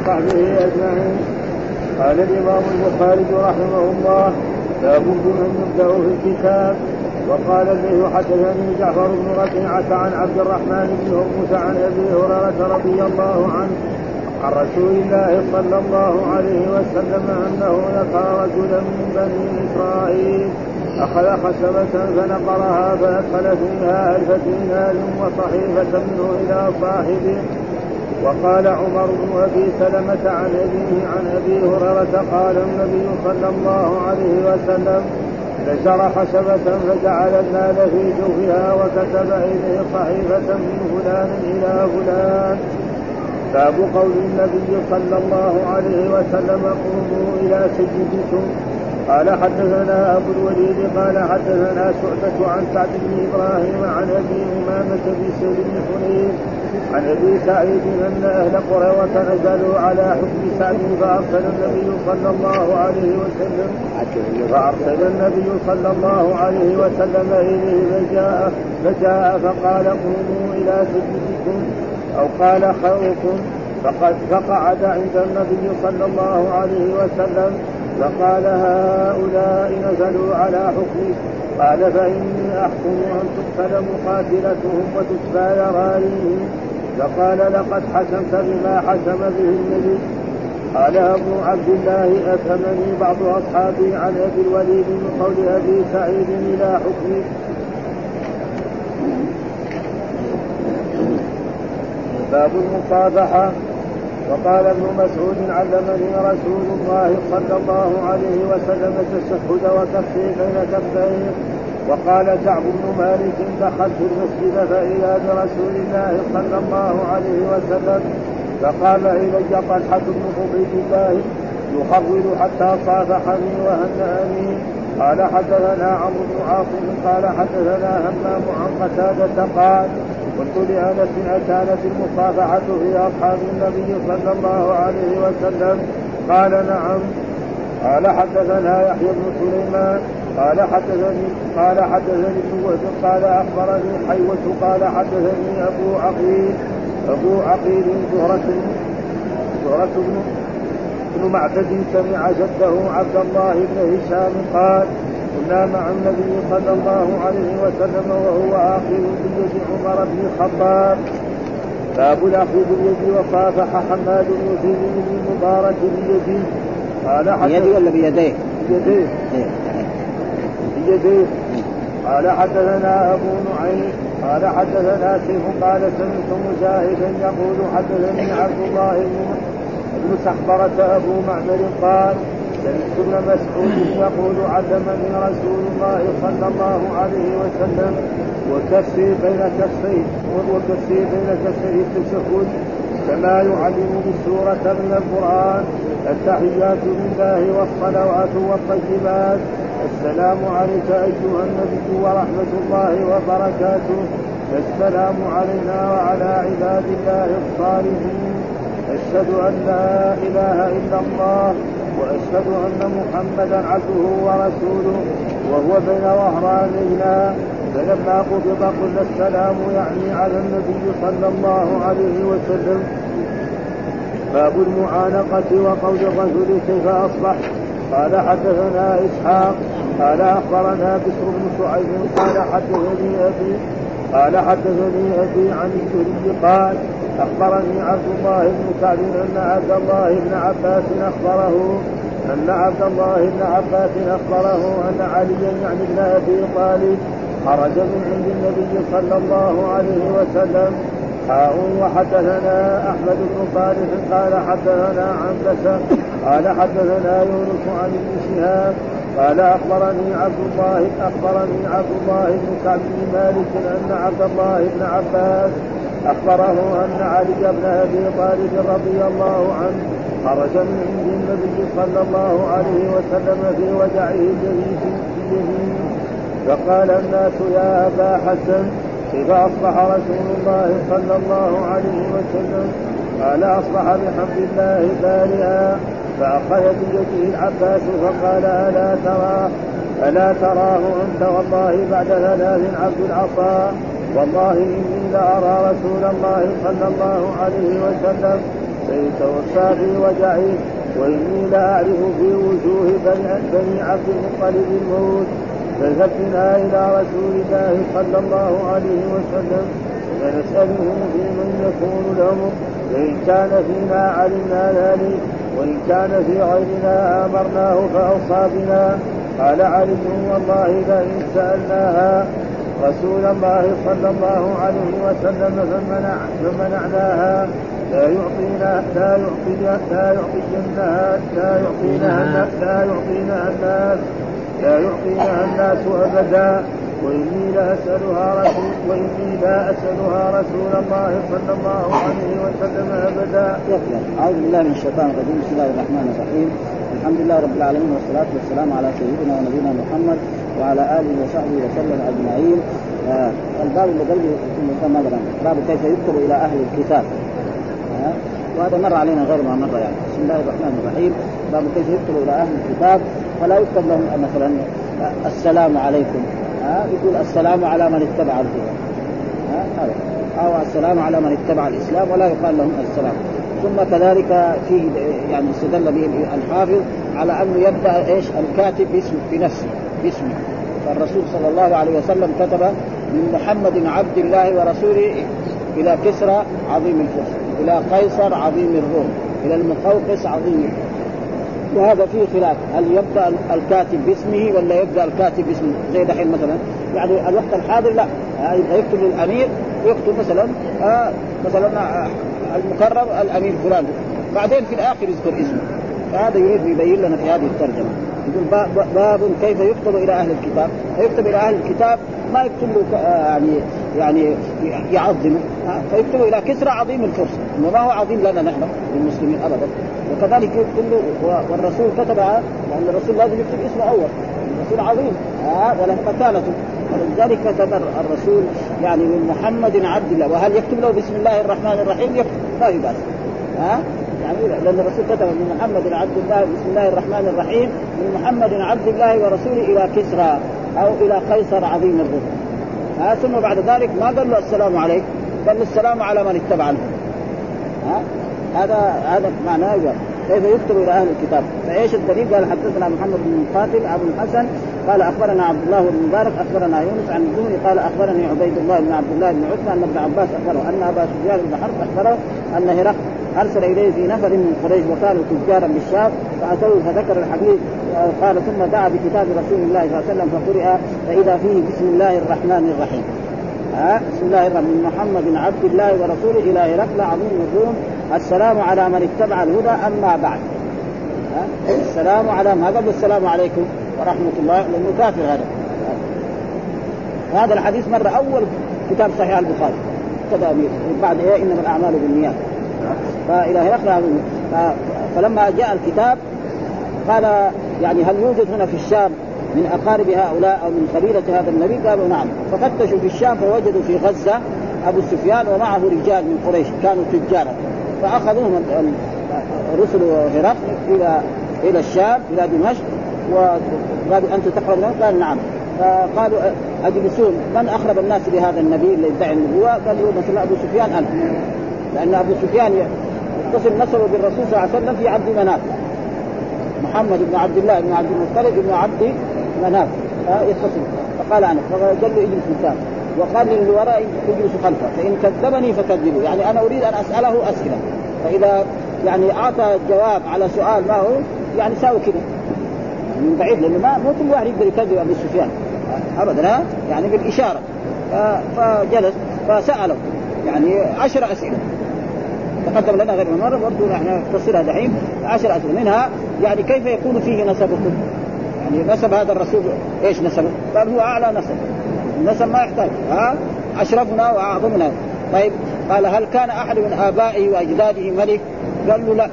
وصحبه أجمعين. قال الإمام البخاري رحمه الله باب بمن يبدأ في الكتاب. وقال الليث حدثني جعفر بن ربيعة عن عبد الرحمن بن هرمز عن أبي هريرة رضي الله عنه عن رسول الله صلى الله عليه وسلم أنه ذكر رجلا من بني إسرائيل أخذ خشبة فنقرها فادخل فيها ألف دينار وصحيفة منه إلى صاحبه وقال عمر بن أبي سلمة عن أبيه عن أبي هريرة قال النبي صلى الله عليه وسلم نشر خشبة فجعل المال في جوفها وكتب إليه صحيفة من فلان إلى فلان. باب قول النبي صلى الله عليه وسلم قوموا إلى سيدكم قال حدثنا أبو الوليد قال حدثنا شعبة عن سعد بن إبراهيم عن أبي أمامة بن سيد بن حنين عن أبي سعيد أن أهل قريظة نزلوا على حكم سعد فأرسل النبي صلى الله عليه وسلم فأرسل النبي صلى الله عليه وسلم إليه فجاء فجاء فقال قوموا إلى سيدكم أو قال خيركم. فقد فقعد عند النبي صلى الله عليه وسلم فقال هؤلاء نزلوا على حكمي. قال فإني أحكم أن تقتل مقاتلتهم وتسبى ذراريهم فقال لقد حكمت بما حكم به النبي. قال أبو عبد الله أفهمني بعض أصحابي عن أبي الوليد من قول أبي سعيد إلى حكمي. باب المصافحة. وقال ابن مسعود علمني رسول الله صلى الله عليه وسلم التشهد وكفي بين كفيه وقال كعب بن مالك دخلت المسجد فإذا برسول الله صلى الله عليه وسلم. فقال إلي طلحة بن عبيد الله يخول حتى صافحني وهنأني. قال حدثنا عمرو بن عاصم قال حدثنا همام عن قتادة قال قلت لأنس اكانت المصافحة في أصحاب النبي صلى الله عليه وسلم. قال نعم. قال حدثنا يحيى بن سليمان. قال حدثني قال حدثني ابن قال أخبرني حيوة. قال حدثني أبو عقيل. أبو عقيل زهرة زهرة بن بن معبد سمع جده عبد الله بن هشام قال كنا مع النبي صلى الله عليه وسلم وهو آخذ بيد عمر بن الخطاب. باب الأخذ باليد وصافح حماد يزيد بن المبارك بيده قال بيده ولا بيديه؟ بيديه. بيديه قال حدثنا أبو نعيم. قال حدثنا شيخ قال سمعت مجاهدا يقول حدثني عبد الله بن سحبرة أبو معمر قال سمعت ابن مسعود يقول علمني رسول الله صلى الله عليه وسلم وكفي بين كفيه وكفي بين كفيه التشهد كما يعلم بالسورة من القرآن التحيات لله والصلوات والطيبات. السلام عليك أيها النبي ورحمة الله وبركاته. السلام علينا وعلى عباد الله الصالحين. أشهد أن لا إله إلا الله. وأشهد أن محمدا عبده ورسوله وهو بين ظهرانينا فلما قبض قلنا السلام يعني على النبي صلى الله عليه وسلم. باب المعانقة وقول الرجل كيف أصبح. قال حدثنا إسحاق قال أخبرنا بشر بن شعيب قال حدثني أبي قال حدثني أبي عن الزهري قال أخبرني عبد الله بن سعد أن عبد الله بن عباس أخبره أن عبد الله بن عباس أخبره أن عليا يعني ابن أبي طالب خرج من عند النبي صلى الله عليه وسلم. حاء وحدثنا أحمد بن صالح قال حدثنا عن قال حدثنا يونس عن ابن شهاب قال أخبرني عبد الله أخبرني عبد الله بن سعد بن مالك أن عبد الله بن عباس أخبره أن علي بن أبي طالب رضي الله عنه خرج من عند النبي صلى الله عليه وسلم في وجعه الذي في فقال الناس يا أبا حسن كيف أصبح رسول الله صلى الله عليه وسلم قال أصبح بحمد الله بارئا. فأخذ بيده العباس فقال ألا تراه؟ ألا تراه أنت والله بعد ثلاث عبد العصا والله إني لأرى رسول الله صلى الله عليه وسلم فيتوفى في وجعه وإني لأعرف في وجوه بني عبد المطلب الموت. فذهبنا إلى رسول الله صلى الله عليه وسلم فنسأله في من يكون الأمر فإن كان فينا علمنا ذلك. وإن كان في غيرنا أمرناه فأوصى بنا. قال علي والله لئن سألناها رسول الله صلى الله عليه وسلم فمنع فمنعناها لا يعطينا لا يعطي لا يعطينها لا يعطينها لا يعطينها الناس. لا يعطينها الناس أبدا. وإني لاسالها رسول وإني لا أسألها رسول الله صلى الله عليه وسلم أبدا. أعوذ بالله من الشيطان الرجيم. بسم الله الرحمن الرحيم. الحمد لله رب العالمين والصلاة والسلام على سيدنا ونبينا محمد وعلى آله وصحبه وسلم أجمعين. آه الباب اللي قبل مثلا باب كيف يكتب إلى أهل الكتاب. آه وهذا مر علينا غير ما مر يعني. بسم الله الرحمن الرحيم. باب كيف يكتب إلى أهل الكتاب. فلا يكتب لهم مثلا السلام عليكم. آه يقول السلام على من اتبع الهدى. هذا. أو السلام على من اتبع الإسلام ولا يقال لهم السلام. ثم كذلك فيه يعني استدل به الحافظ على أنه يبدأ إيش؟ الكاتب باسم بنفسه باسمه. فالرسول صلى الله عليه وسلم كتب من محمد عبد الله ورسوله إلى كسرى عظيم الفرس إلى قيصر عظيم الروم إلى المقوقس عظيم وهذا فيه خلاف هل يبدأ الكاتب باسمه ولا يبدأ الكاتب باسمه زي دحين مثلا؟ يعني الوقت الحاضر لا يبقى يكتب للامير ويكتب مثلا آه مثلا آه المكرم الأمير فلان. بعدين في الآخر يذكر اسمه. فهذا يريد يبين لنا في هذه الترجمة. يقول باب كيف يكتب إلى أهل الكتاب. فيكتب إلى أهل الكتاب ما يكتب له يعني يعني يعظمه فيكتب إلى كسرى عظيم الفرس إنه ما هو عظيم لنا نحن المسلمين ابدا. وكذلك يكتب له والرسول كتب لأن الرسول لازم يكتب اسمه أول. الرسول عظيم وله مكانته ولذلك كتب الرسول يعني من محمد عبد الله. وهل يكتب له بسم الله الرحمن الرحيم؟ يكتب. ما في ها؟ يعني لأن الرسول كتب من محمد عبد الله بسم الله الرحمن الرحيم من محمد عبد الله ورسوله إلى كسرى أو إلى قيصر عظيم الروم ها ثم بعد ذلك ما قال له السلام عليك؟ قال له السلام على من اتبع ها؟ هذا هذا معناه كيف يكتب إلى أهل الكتاب؟ فإيش الدليل؟ قال حدثنا محمد بن مقاتل أبو الحسن قال أخبرنا عبد الله بن مبارك أخبرنا يونس عن الزهري قال أخبرني عبيد الله بن عبد الله بن عتبه ان ابن عباس أخبره أن أبا سفيان بن حرب أخبره أن هرقل أرسل إليه في نفر من قريش وكانوا تجارا بالشام فاتوه فذكر الحديث قال ثم دعا بكتاب رسول الله صلى الله عليه وسلم فقرئ فإذا فيه بسم الله الرحمن الرحيم. ها؟ بسم الله الرحمن من محمد عبد الله ورسوله إلى هرقل عظيم الروم. السلام على من اتبع الهدى أما بعد. ها؟ السلام على ما قبل السلام عليكم ورحمة الله لأنه كافر هذا. هذا الحديث مر أول كتاب صحيح البخاري. كذا بعد إيه؟ إنما الأعمال بالنيات. فإلى هرقل فلما جاء الكتاب قال يعني هل يوجد هنا في الشام من أقارب هؤلاء أو من قبيلة هذا النبي؟ قالوا نعم. ففتشوا في الشام فوجدوا في غزة أبو سفيان ومعه رجال من قريش كانوا تجارا فأخذوهم رسل هرقل إلى إلى الشام إلى دمشق وقالوا أنتم تقربون قال نعم. فقالوا اجلسون من أقرب الناس لهذا النبي اللي يدعي النبوة؟ قالوا مثلا أبو سفيان انت لأن أبو سفيان يتصل نسبه بالرسول صلى الله عليه وسلم في عبد مناف. محمد بن عبد الله بن عبد المطلب بن عبد مناف. يتصل. فقال أنا فقال له اجلس مكان وقال للي وراء اجلس خلفه فإن كذبني فكذبوا يعني أنا أريد أن أسأله أسئلة. فإذا يعني أعطى جواب على سؤال ما هو يعني ساوي كذا من بعيد لأنه ما مو كل واحد يقدر يكذب أبو سفيان. ابدا يعني بالإشارة. فجلس فسأله. يعني عشر أسئلة. تقدم لنا غير مرة برضه نحن نفسرها دحين عشر اسئله منها يعني كيف يكون فيه نسبكم؟ يعني نسب هذا الرسول إيش نسبه؟ قال هو أعلى نسب النسب ما يحتاج ها أشرفنا وأعظمنا طيب قال هل كان أحد من آبائه وأجداده ملك؟ قال له لا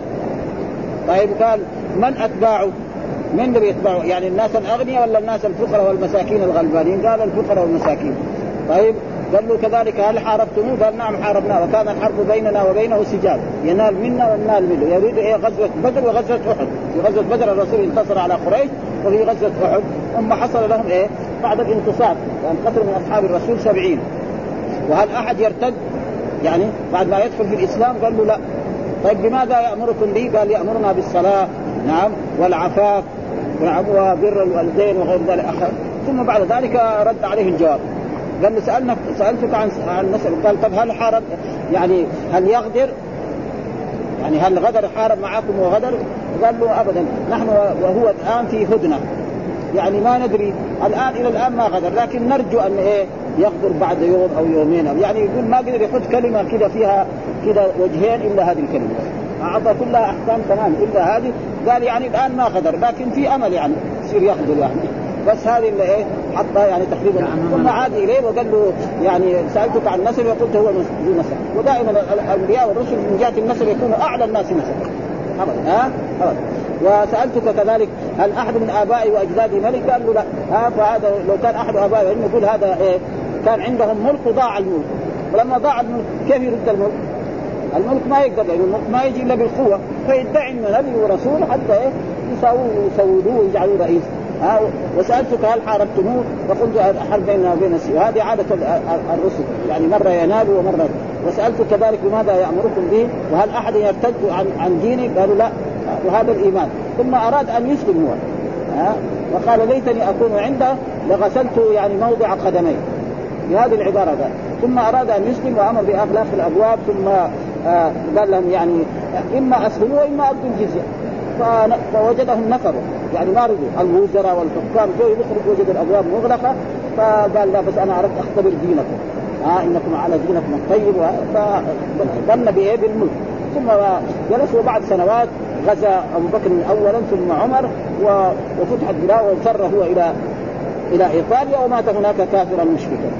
طيب قال من أتباعه؟ من اللي يتبعه؟ يعني الناس الأغنياء ولا الناس الفقراء والمساكين الغلبانين؟ قال الفقراء والمساكين طيب قال له كذلك هل حاربتموه؟ قال نعم حاربناه وكان الحرب بيننا وبينه سجال ينال منا وننال منه. يريد إيه؟ غزوة بدر وغزوة أحد. في غزوة بدر الرسول انتصر على قريش وفي غزوة أحد. ثم حصل لهم إيه؟ بعد الانتصار وأن قتلوا من أصحاب الرسول سبعين. وهل أحد يرتد؟ يعني بعد ما يدخل في الإسلام قال له لا. طيب بماذا يأمركم به؟ قال يأمرنا بالصلاة. نعم والعفاف نعم وبر الوالدين وغير ذلك. ثم بعد ذلك رد عليه الجواب. قال له سالنا سألتك عن عن مسألة. قال طب هل حارب؟ يعني هل يغدر؟ يعني هل غدر؟ حارب معكم وغدر؟ قال له ابدا. نحن وهو الآن في هدنة. يعني ما ندري الآن إلى الآن ما غدر. لكن نرجو أن إيه يغدر بعد يوم أو يومين. أو يعني يقول ما قدر يحط كلمة كذا فيها كذا وجهين إلا هذه الكلمة. أعطى كلها أحكام تمام إلا هذه. قال يعني الآن ما غدر لكن في أمل يعني يصير يغدر يعني. بس هذه اللي إيه حطها يعني تقريبا. ثم عاد إليه وقال له يعني سألتك عن نسل وقلت هو ذو نسل ودائما الأنبياء والرسل من جهة النسل يكونوا أعلى الناس نسل ابدا ها؟ ابدا. وسألتك كذلك هل أحد من آبائي وأجدادي ملك؟ قال له لا. ها؟ فهذا لو كان أحد آبائي يقول هذا إيه كان عندهم ملك وضاع الملك. ولما ضاع الملك كيف يرد الملك؟ الملك ما يقدر يعني الملك ما يجي إلا بالقوة. فيدعي إنه نبي ورسول حتى إيه يساووه ويسودوه ويجعلوه رئيس. ها وسألتك هل حاربتموه؟ فقلت حرب بيننا وبين السيف هذه عادة الرسل يعني مرة ينال ومرة وسالت كذلك بماذا يأمركم به؟ وهل أحد يرتد عن عن دينه؟ قالوا لا وهذا الإيمان ثم أراد أن يسلم هو ها وقال ليتني أكون عنده لغسلت يعني موضع قدميه بهذه العبارة قال ثم أراد أن يسلم وأمر باغلاق الأبواب ثم آه قال لهم يعني إما اسلموا وإما أبدوا الجزية فوجدهم نفروا. يعني ما رضوا. الوزراء والحكام جو يخرج وجد الأبواب مغلقة فقال لا بس أنا أردت أختبر دينكم. ها آه إنكم على دينكم الطيب فظن بايه بالملك ثم جلس وبعد سنوات غزا أبو بكر اولا ثم عمر وفتحت بلاد وفر هو إلى إلى إيطاليا ومات هناك كافرا مشركا.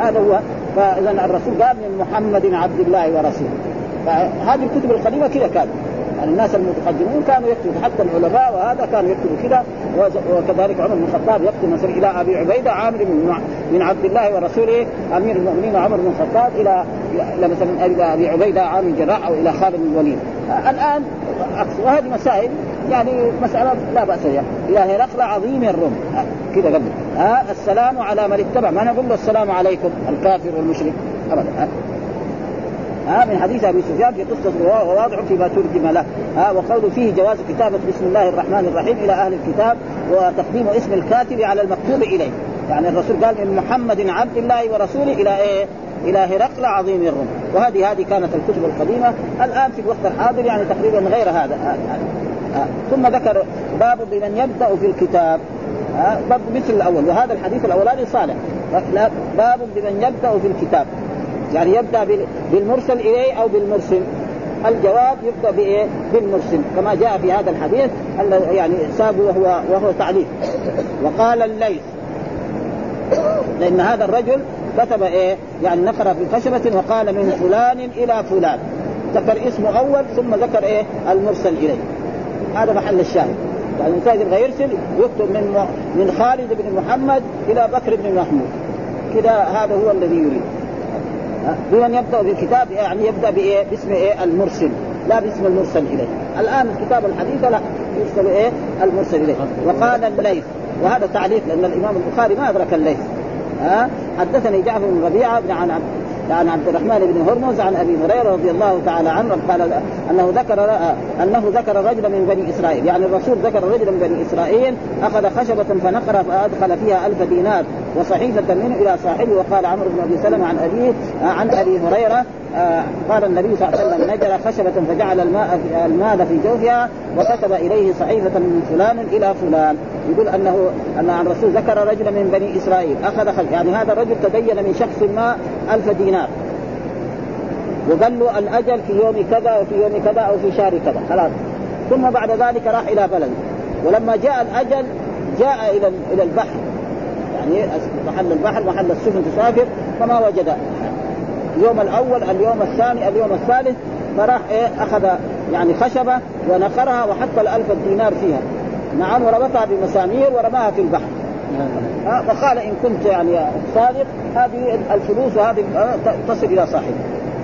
هذا هو. فاذا الرسول قال من محمد عبد الله ورسوله. فهذه الكتب القديمة كذا كانت. يعني الناس المتقدمون كانوا يكتبوا حتى العلماء وهذا كانوا يكتبوا كذا وكذلك عمر بن الخطاب يكتب مثلا إلى أبي عبيدة عامر بن من عبد الله ورسوله أمير المؤمنين عمر بن الخطاب إلى إلى مثلا إلى أبي عبيدة عامر الجراح أو إلى خالد بن الوليد. الآن وهذه مسائل يعني مسألة لا بأس بها. إلى هرقل عظيم الروم. كذا قبل. السلام على من اتبع. ما نقول له السلام عليكم الكافر والمشرك. أبدا. ها من حديث أبي سفيان في قصة وواضع فيما ترجم له. ها وقول فيه جواز كتابة بسم الله الرحمن الرحيم إلى أهل الكتاب وتقديم اسم الكاتب على المكتوب إليه. يعني الرسول قال من محمد عبد الله ورسوله إلى إيه؟ إلى هرقل عظيم الروم. وهذه هذه كانت الكتب القديمة. الآن في الوقت الحاضر يعني تقريبا غير هذا. ثم ذكر باب بمن يبدأ في الكتاب. باب مثل الأول. وهذا الحديث الأولاني صالح. باب بمن يبدأ في الكتاب. يعني يبدأ بالمرسل إليه أو بالمرسل. الجواب يبدأ بإيه؟ بالمرسل كما جاء في هذا الحديث يعني ساب وهو وهو تعليق. وقال الليث لأن هذا الرجل كتب إيه؟ يعني نقر في خشبة وقال من فلان إلى فلان. ذكر اسمه أول ثم ذكر إيه؟ المرسل إليه. هذا محل الشاهد. يعني الانسان يبغى يرسل يكتب من من خالد بن محمد إلى بكر بن محمود. كذا هذا هو الذي يريد. بمن يبدأ بالكتاب يعني يبدأ بإيه؟ باسم إيه؟ المرسل. لا باسم المرسل إليه. الآن الكتاب الحديث لا يرسل إيه؟ المرسل إليه. وقال الليث. وهذا تعليق لأن الإمام البخاري ما أدرك الليث. ها؟ حدثني جعفر بن ربيعة بن عن عن عبد الرحمن بن هرمز عن أبي هريرة رضي الله تعالى عنه قال أنه ذكر أنه ذكر رجلا من بني إسرائيل. يعني الرسول ذكر رجلا من بني إسرائيل أخذ خشبة فنقر فأدخل فيها ألف دينار. وصحيفة منه إلى صاحبه وقال عمرو بن أبي سلمة عن أبيه عن أبي هريرة آه قال النبي صلى الله عليه وسلم نجر خشبة فجعل الماء المال في جوفها وكتب إليه صحيفة من فلان إلى فلان. يقول أنه أن الرسول ذكر رجلا من بني إسرائيل أخذ خل... يعني هذا الرجل تبين من شخص ما ألف دينار. وقال له الأجل في يوم كذا وفي يوم كذا أو في شهر كذا خلاص. ثم بعد ذلك راح إلى بلد. ولما جاء الأجل جاء إلى إلى البحر. يعني محل البحر محل السفن تسافر فما وجد. اليوم الأول اليوم الثاني اليوم الثالث فراح إيه أخذ يعني خشبة ونقرها وحط الألف دينار فيها. نعم وربطها بمسامير ورماها في البحر. آه فقال إن كنت يعني صادق هذه الفلوس وهذه تصل إلى صاحبه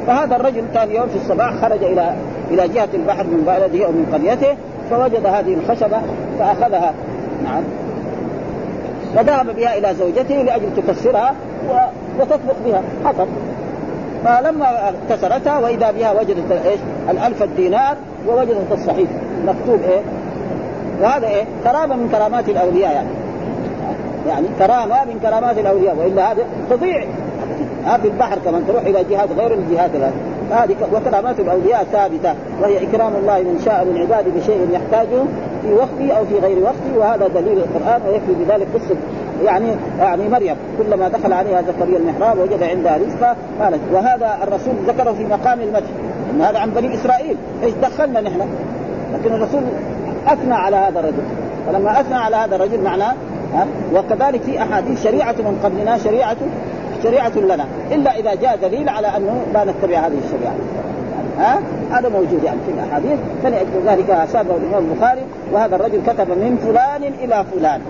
فهذا الرجل ثاني يوم في الصباح خرج إلى إلى جهة البحر من بلده أو من قريته فوجد هذه الخشبة فأخذها. نعم. وذهب بها إلى زوجته لأجل تكسرها وتطبخ بها حطب فلما كسرتها وإذا بها وجدت إيش؟ الألف الدينار ووجدت الصحيفه مكتوب إيه؟ وهذا إيه؟ كرامة من كرامات الأولياء يعني يعني كرامة من كرامات الأولياء وإلا هذا تضيع ها في البحر كمان تروح إلى جهات غير الجهات الان هذه وكرامات الأولياء ثابتة وهي إكرام الله من شاء من عباده بشيء يحتاجه في وقته أو في غير وقته وهذا دليل القرآن ويكفي بذلك قصه يعني يعني مريم كلما دخل عليها زكريا المحراب وجد عندها رزقا قالت وهذا الرسول ذكره في مقام المدح إن هذا عن بني إسرائيل. إيش دخلنا نحن؟ لكن الرسول أثنى على هذا الرجل. فلما أثنى على هذا الرجل معناه ها وكذلك في أحاديث شريعة من قبلنا شريعة شريعة لنا. إلا إذا جاء دليل على أنه لا نتبع هذه الشريعة. ها؟ هذا موجود يعني في الأحاديث. فلأجل ذلك سابه الإمام البخاري وهذا الرجل كتب من فلان إلى فلان.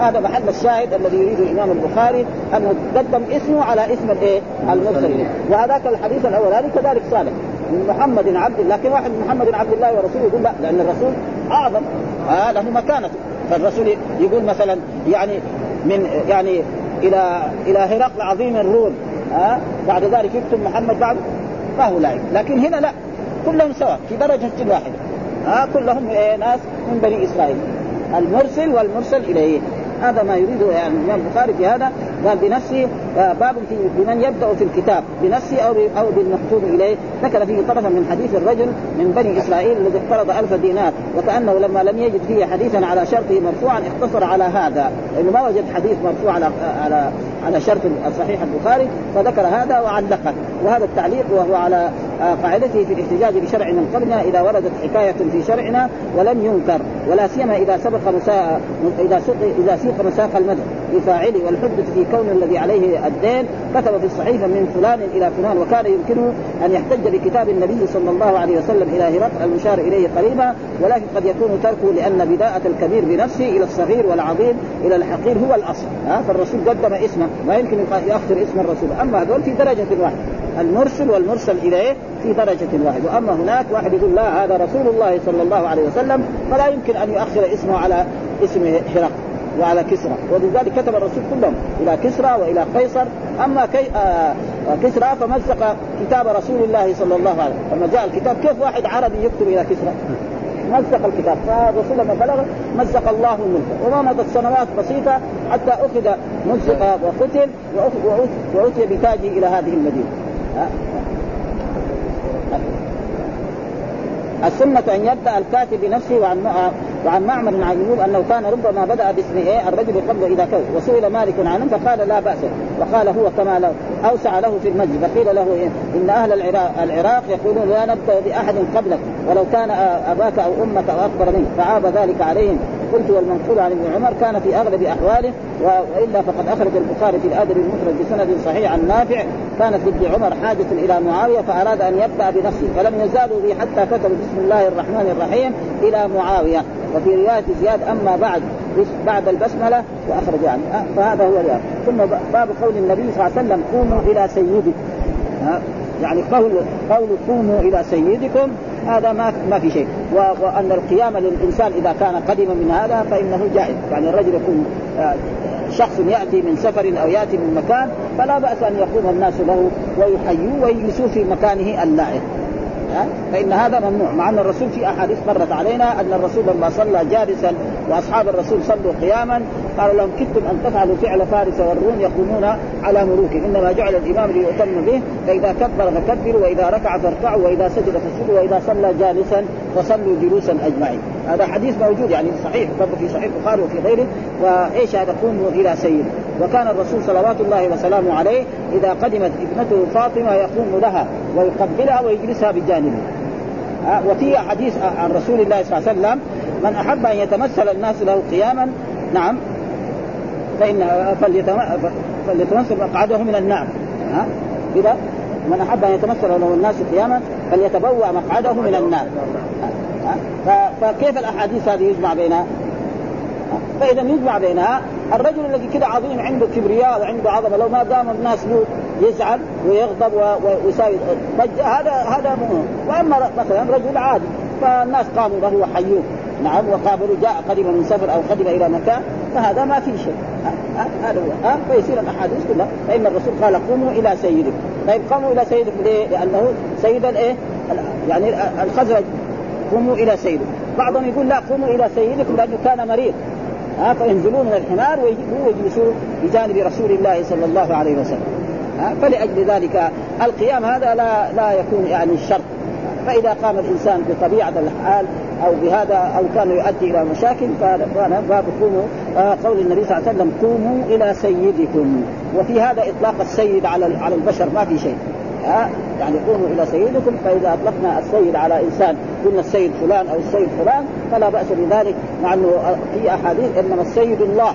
هذا محل الشاهد الذي يريده الإمام البخاري انه قدم اسمه على اسم الإيه؟ المرسل وهذاك الحديث الاولاني كذلك صالح. من محمد عبد لكن واحد من محمد عبد الله ورسوله يقول لا لأن الرسول أعظم. آه له مكانته. فالرسول يقول مثلا يعني من يعني إلى إلى هرقل عظيم الروم. ها؟ آه بعد ذلك يكتب محمد بعد ما هو لايق لكن هنا لا. كلهم سواء في درجة واحدة. ها آه كلهم إيه ناس من بني إسرائيل. المرسل والمرسل إليه. هذا ما يريده يعني الإمام البخاري في هذا. قال بنفسه باب في بمن يبدأ في الكتاب بنفسه أو أو بالمكتوب إليه. ذكر فيه طرفا من حديث الرجل من بني إسرائيل الذي اقترض ألف دينار وكأنه لما لم يجد فيه حديثا على شرطه مرفوعا اقتصر على هذا. لأنه ما وجد حديث مرفوع على على على شرط صحيح البخاري فذكر هذا وعلقه. وهذا التعليق وهو على قاعدته في الاحتجاج بشرع من قبلنا إذا وردت حكاية في شرعنا ولم ينكر ولا سيما إذا سبق مساء إذا سوق إذا سيق مساق المدح لفاعله والحجة في كون الذي عليه الدين كتب في الصحيفه من فلان إلى فلان وكان يمكنه أن يحتج بكتاب النبي صلى الله عليه وسلم إلى هرقل المشار إليه قريبا ولكن قد يكون تركه لأن بداءة الكبير بنفسه إلى الصغير والعظيم إلى الحقير هو الأصل. ها فالرسول قدم اسمه ما يمكن يؤخر اسم الرسول. أما هذول في درجة واحدة. المرسل والمرسل إليه في درجة واحدة. وأما هناك واحد يقول لا هذا رسول الله صلى الله عليه وسلم فلا يمكن أن يؤخر اسمه على اسم هرقل وعلى كسرى. ولذلك كتب الرسول كلهم إلى كسرى وإلى قيصر. أما كي آه كسرى فمزق كتاب رسول الله صلى الله عليه وسلم. لما جاء الكتاب كيف واحد عربي يكتب إلى كسرى؟ مزق الكتاب. فالرسول لما بلغ مزق الله ملكه. وما مضت سنوات بسيطة حتى أخذ مزق وقتل واتي بتاجه إلى هذه المدينة. السنة أن يبدأ الكاتب بنفسه وعن وعن معمر عن ايوب أنه كان ربما بدأ باسم إيه؟ الرجل قبل إذا كذب وسئل مالك عنه فقال لا بأس. وقال هو كما لو أوسع له في المسجد فقيل له إيه؟ إن أهل العراق, العراق يقولون لا نبدأ بأحد قبلك. ولو كان أباك أو أمك أو أكبر منك. فعاب ذلك عليهم. قلت والمنقول عن ابن عمر كان في أغلب أحواله وإلا فقد أخرج البخاري في الأدب المفرد بسند صحيح عن نافع كانت لابن عمر حاجة إلى معاوية فأراد أن يبدأ بنفسه فلم يزالوا به حتى كتبوا بسم الله الرحمن الرحيم إلى معاوية. وفي رواية زياد أما بعد بعد البسملة واخرج يعني فهذا هو اليوم ثم باب قول النبي صلى الله عليه وسلم قوموا إلى سيدكم. يعني قول قول قوموا إلى سيدكم هذا ما ما في شيء. وأن القيام للإنسان إذا كان قدم من هذا فإنه جائز يعني الرجل يكون شخص يأتي من سفر أو يأتي من مكان فلا بأس أن يقوم الناس له ويحيوه ويجلسوه في مكانه اللائق. فإن هذا ممنوع مع أن الرسول في أحاديث مرت علينا أن الرسول لما صلى جالسا وأصحاب الرسول صلوا قياما قال لهم كدتم أن تفعلوا فعل فارس والروم يقومون على ملوك إنما جعل الإمام ليؤتم به فإذا كبر فكبروا وإذا ركع فاركعوا وإذا سجد فسجدوا وإذا صلى جالسا فصلوا جلوسا أجمعين. هذا حديث موجود يعني صحيح برضه في صحيح البخاري وفي غيره. وإيش هذا؟ قوموا إلى سيد. وكان الرسول صلوات الله وسلامه عليه إذا قدمت ابنته فاطمة يقوم لها ويقبلها ويجلسها بجانبه. وفي حديث عن رسول الله صلى الله عليه وسلم من أحب أن يتمثل الناس له قياما؟ نعم. فان فليتمثل مقعده من النار. ها؟ كذا من أحب أن يتمثل له الناس قياما فليتبوأ مقعده من النار. فكيف الأحاديث هذه يجمع بينها؟ فإذا يجمع بينها الرجل الذي كده عظيم عنده كبرياء وعنده عظمة لو ما دام الناس له يزعل ويغضب ويساوي هذا هذا مهم وأما مثلا رجل عادي فالناس قاموا له وحيوه. نعم وقابلوا جاء قدم من سفر أو قدم إلى مكان فهذا ما في شيء. هذا هو. ها؟ فيصير الأحاديث كلها. فإن الرسول قال قوموا إلى سيدكم. طيب قوموا إلى سيدكم. ليه؟ لأنه سيد الايه؟ يعني الخزرج. قوموا إلى سيدكم. بعضهم يقول لا قوموا إلى سيدكم لأنه كان مريض. ها؟ فينزلون من الحمار ويجلسوا بجانب رسول الله صلى الله عليه وسلم. ها؟ فلأجل ذلك القيام هذا لا لا يكون يعني شرط فإذا قام الإنسان بطبيعة الحال أو بهذا أو كان يؤدي إلى مشاكل فهذا باب قوموا آه قول النبي صلى الله عليه وسلم قوموا إلى سيدكم. وفي هذا إطلاق السيد على على البشر ما في شيء. ها يعني قوموا إلى سيدكم فإذا أطلقنا السيد على إنسان قلنا السيد فلان أو السيد فلان فلا بأس بذلك مع أنه في أحاديث إنما السيد الله.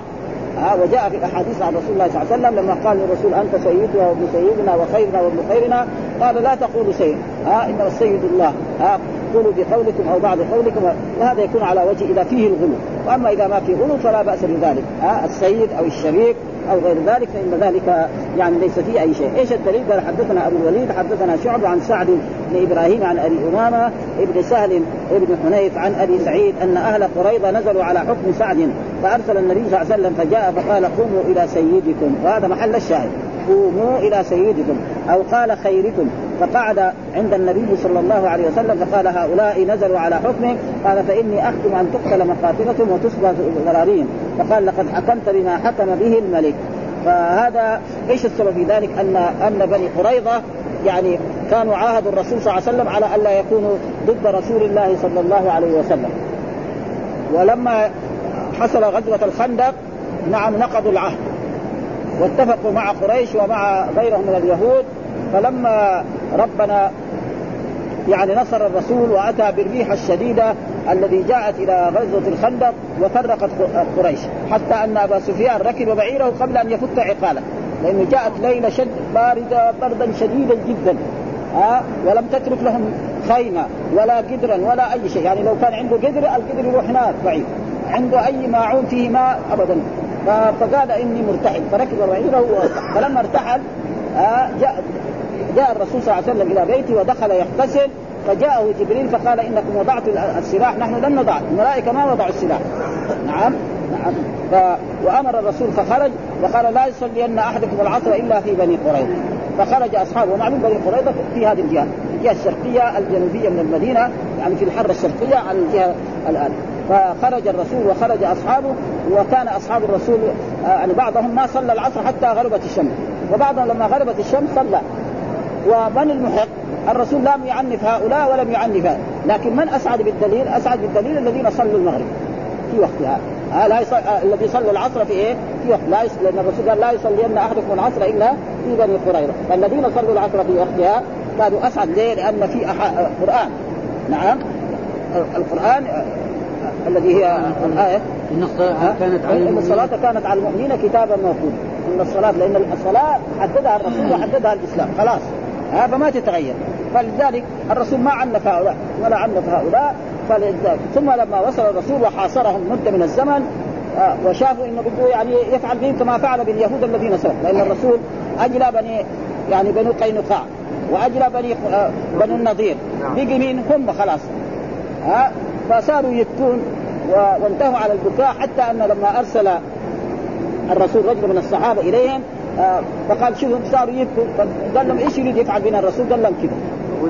ها وجاء في الاحاديث عن رسول الله صلى الله عليه وسلم لما قال للرسول أنت سيدنا وابن سيدنا وخيرنا وابن خيرنا؟ قال لا تقولوا سيد ها إنما السيد الله. ها قولوا بقولكم أو بعض قولكم وهذا يكون على وجه إذا فيه الغلو. وأما إذا ما فيه غلو فلا بأس بذلك. ها السيد أو الشريك أو غير ذلك فإن ذلك يعني ليس فيه أي شيء، إيش الدليل؟ قال حدثنا أبو الوليد حدثنا شعب عن سعد بن إبراهيم عن أبي أمامة ابن سهل ابن حنيف عن أبي سعيد أن أهل قريظة نزلوا على حكم سعد فأرسل النبي صلى الله عليه وسلم فجاء فقال قوموا إلى سيدكم. وهذا محل الشاهد. قوموا إلى سيدكم أو قال خيركم. فقعد عند النبي صلى الله عليه وسلم فقال هؤلاء نزلوا على حكمه قال فإني احكم أن تقتل مقاتلتهم وتصبى ذراريهم فقال لقد حكمت بما حكم به الملك. فهذا إيش السبب في ذلك؟ أن أن بني قريظة يعني كانوا عاهدوا الرسول صلى الله عليه وسلم على الا يكونوا ضد رسول الله صلى الله عليه وسلم. ولما حصل غزوة الخندق نعم نقضوا العهد. واتفقوا مع قريش ومع غيرهم من اليهود. فلما ربنا يعني نصر الرسول وأتى بالريح الشديدة الذي جاءت إلى غزوة الخندق وفرقت قريش. حتى أن أبا سفيان ركب بعيره قبل أن يفك عقاله لأنه جاءت ليلة شد بارده بردا شديدا جدا. ها؟ ولم تترك لهم خيمة ولا قدرا ولا أي شيء. يعني لو كان عنده قدر القدر يروح هناك بعيد. عنده أي ماعون فيه ماء؟ ابدا. فقال إني مرتحل. فركب بعيره فلما ارتحل جاء جاء الرسول صلى الله عليه وسلم إلى بيته ودخل يغتسل فجاءه جبريل فقال إنكم وضعتم السلاح نحن لم نضع الملائكة ما وضعوا السلاح. نعم نعم. ف... وأمر الرسول فخرج وقال لا يصلين أحدكم العصر إلا في بني قريظة. فخرج أصحابه ومعلوم بني قريظة في هذه الجهة الجهة الشرقية الجنوبية من المدينة يعني في الحره الشرقية على الجهة الآن. فخرج الرسول وخرج أصحابه وكان أصحاب الرسول يعني بعضهم ما صلى العصر حتى غربت الشمس. وبعضهم لما غربت الشمس صلى. ومن المحق الرسول لم يعنف هؤلاء ولم يعنف هؤلاء. لكن من أسعد بالدليل؟ أسعد بالدليل الذين صلوا المغرب. في وقتها آه لا يصل... آه الذي صلى العصر في إيه؟ في وقت. لا يص... لأن الرسول قال لا يصلين أحدكم العصر إلا في بني قريظة، فالذين صلوا العصر في وقتها كانوا أسعد. ليه؟ لأن في أح... قرآن. نعم. القرآن الذي هي الآية. إن الصلاة كانت على إن الصلاة كانت على المؤمنين كتابا موقوتا. إن الصلاة لأن الصلاة حددها الرسول وحددها الإسلام. خلاص. ها فما تتغير. فلذلك الرسول ما عنف هؤلاء ولا عنف هؤلاء فلذلك. ثم لما وصل الرسول وحاصرهم مدة من الزمن آه وشافوا إنه بده يعني يفعل بهم كما فعل باليهود الذين سبقوا لأن الرسول أجلى بني يعني بنو قينقاع وأجلى بني آه بنو النضير. بقي مين؟ هم خلاص. ها فصاروا يبكون وانتهوا على البكاء حتى أن لما أرسل الرسول رجل من الصحابة إليهم آه فقال شوفوا صاروا يبكوا قال لهم إيش يريد يفعل بنا الرسول؟ قال لهم كذا. ابو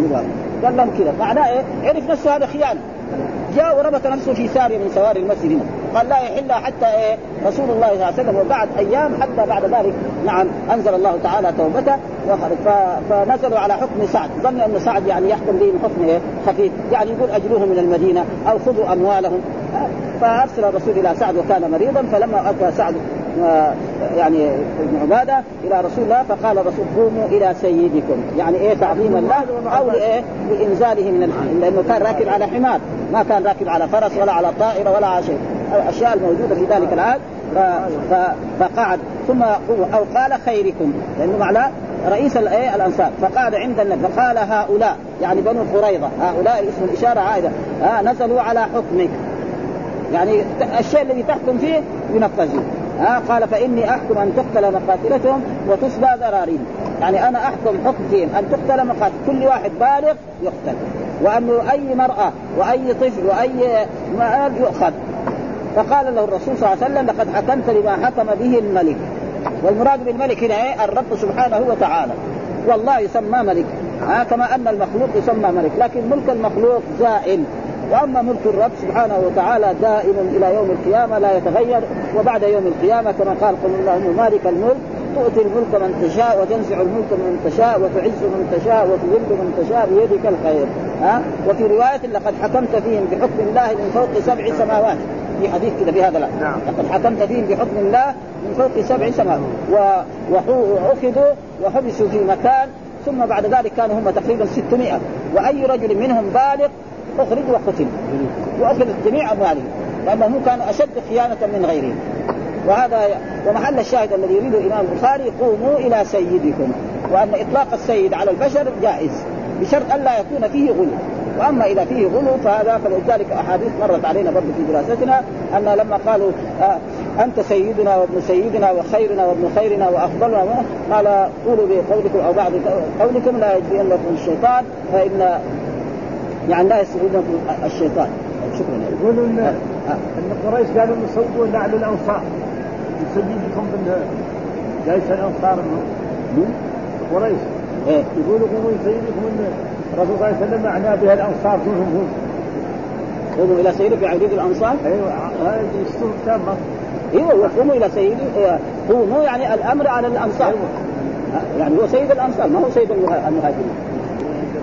لبابه قال لهم كذا. معناه إيه؟ عرف نفسه هذا خيانه جاء وربط نفسه في سارية من سواري المسجد هنا. قال لا يحل حتى إيه؟ رسول الله صلى الله عليه وسلم وبعد أيام حتى بعد ذلك نعم أنزل الله تعالى توبته فنزلوا على حكم سعد. ظنوا أن سعد يعني يحكم بهم حكم إيه؟ خفيف. يعني يقول أجلوهم من المدينة أو خذوا أموالهم. فأرسل الرسول إلى سعد وكان مريضا فلما أتى سعد يعني ابن عبادة إلى رسول الله فقال الرسول قوموا إلى سيدكم. يعني إيه تعظيما له أو إيه لإنزاله من الحمار لأنه كان راكب على حمار. ما كان راكب على فرس ولا على طائرة ولا على شيء. الاشياء الموجودة في ذلك العهد. فقعد. ثم أو قال خيركم. لأنه معناه رئيس الايه الأنصار. فقعد عند النبي فقال هؤلاء يعني بنو قريظة. هؤلاء اسم الاشاره عائدة. ها نزلوا على حكمك. يعني الشيء الذي تحكم فيه ينفذه. ها قال فإني أحكم أن تقتل مقاتلتهم وتصبى ذراريهم. يعني أنا أحكم حكم فيهم أن تقتل مقاتل كل واحد بالغ يقتل. وانه أي مرأة وأي طفل وأي مال يؤخذ. فقال له الرسول صلى الله عليه وسلم لقد حكمت لما حكم به الملك. والمراد بالملك هنا إيه؟ الرب سبحانه وتعالى. والله يسمى ملك. ها كما أن المخلوق يسمى ملك. لكن ملك المخلوق زائل. وأما ملك الرب سبحانه وتعالى دائم إلى يوم القيامة لا يتغير وبعد يوم القيامة كما قال قل اللهم مالك الملك تؤتي الملك من تشاء وتنزع الملك من تشاء وتعز من تشاء وتذل من تشاء بيدك الخير. ها؟ وفي رواية لقد حكمت فيهم بحكم الله من فوق سبع سماوات. في حديث كذا بهذا لا نعم. لقد حكمت فيهم بحكم الله من فوق سبع سماوات. وأخذوا وحبسوا في مكان ثم بعد ذلك كانوا هم تقريبا 600 وأي رجل منهم بالغ اخرج وقتل. واخذ جميع اموالهم لانهم كانوا أشد خيانة من غيرهم وهذا ومحل الشاهد الذي يريده الإمام البخاري قوموا إلى سيدكم. وأن إطلاق السيد على البشر جائز بشرط الا يكون فيه غلو. وأما إذا فيه غلو فهذا فلذلك أحاديث مرت علينا برضه في دراستنا أن لما قالوا آه أنت سيدنا وابن سيدنا وخيرنا وابن خيرنا وأفضلنا قال قولوا بقولكم أو بعض قولكم لا يجرينكم الشيطان فإن يعني لا يستغلكم الشيطان. شكرا. يقولوا إن آه. إن قريش قالوا نسووا نعل الأنصار. نسيدكم بال جيش الأنصار قريش. إيه؟ يقولوا قوموا سيدكم ان الرسول صلى الله عليه وسلم معناه بها الأنصار دونهم هم. قوموا إلى سيدك يعيد الأنصار؟ أيوه. هذا دستور تام أيوه قوموا إلى سيدي. قوموا يعني الأمر على الأنصار. أيوة. يعني هو سيد الأنصار ما هو سيد المهاجرين.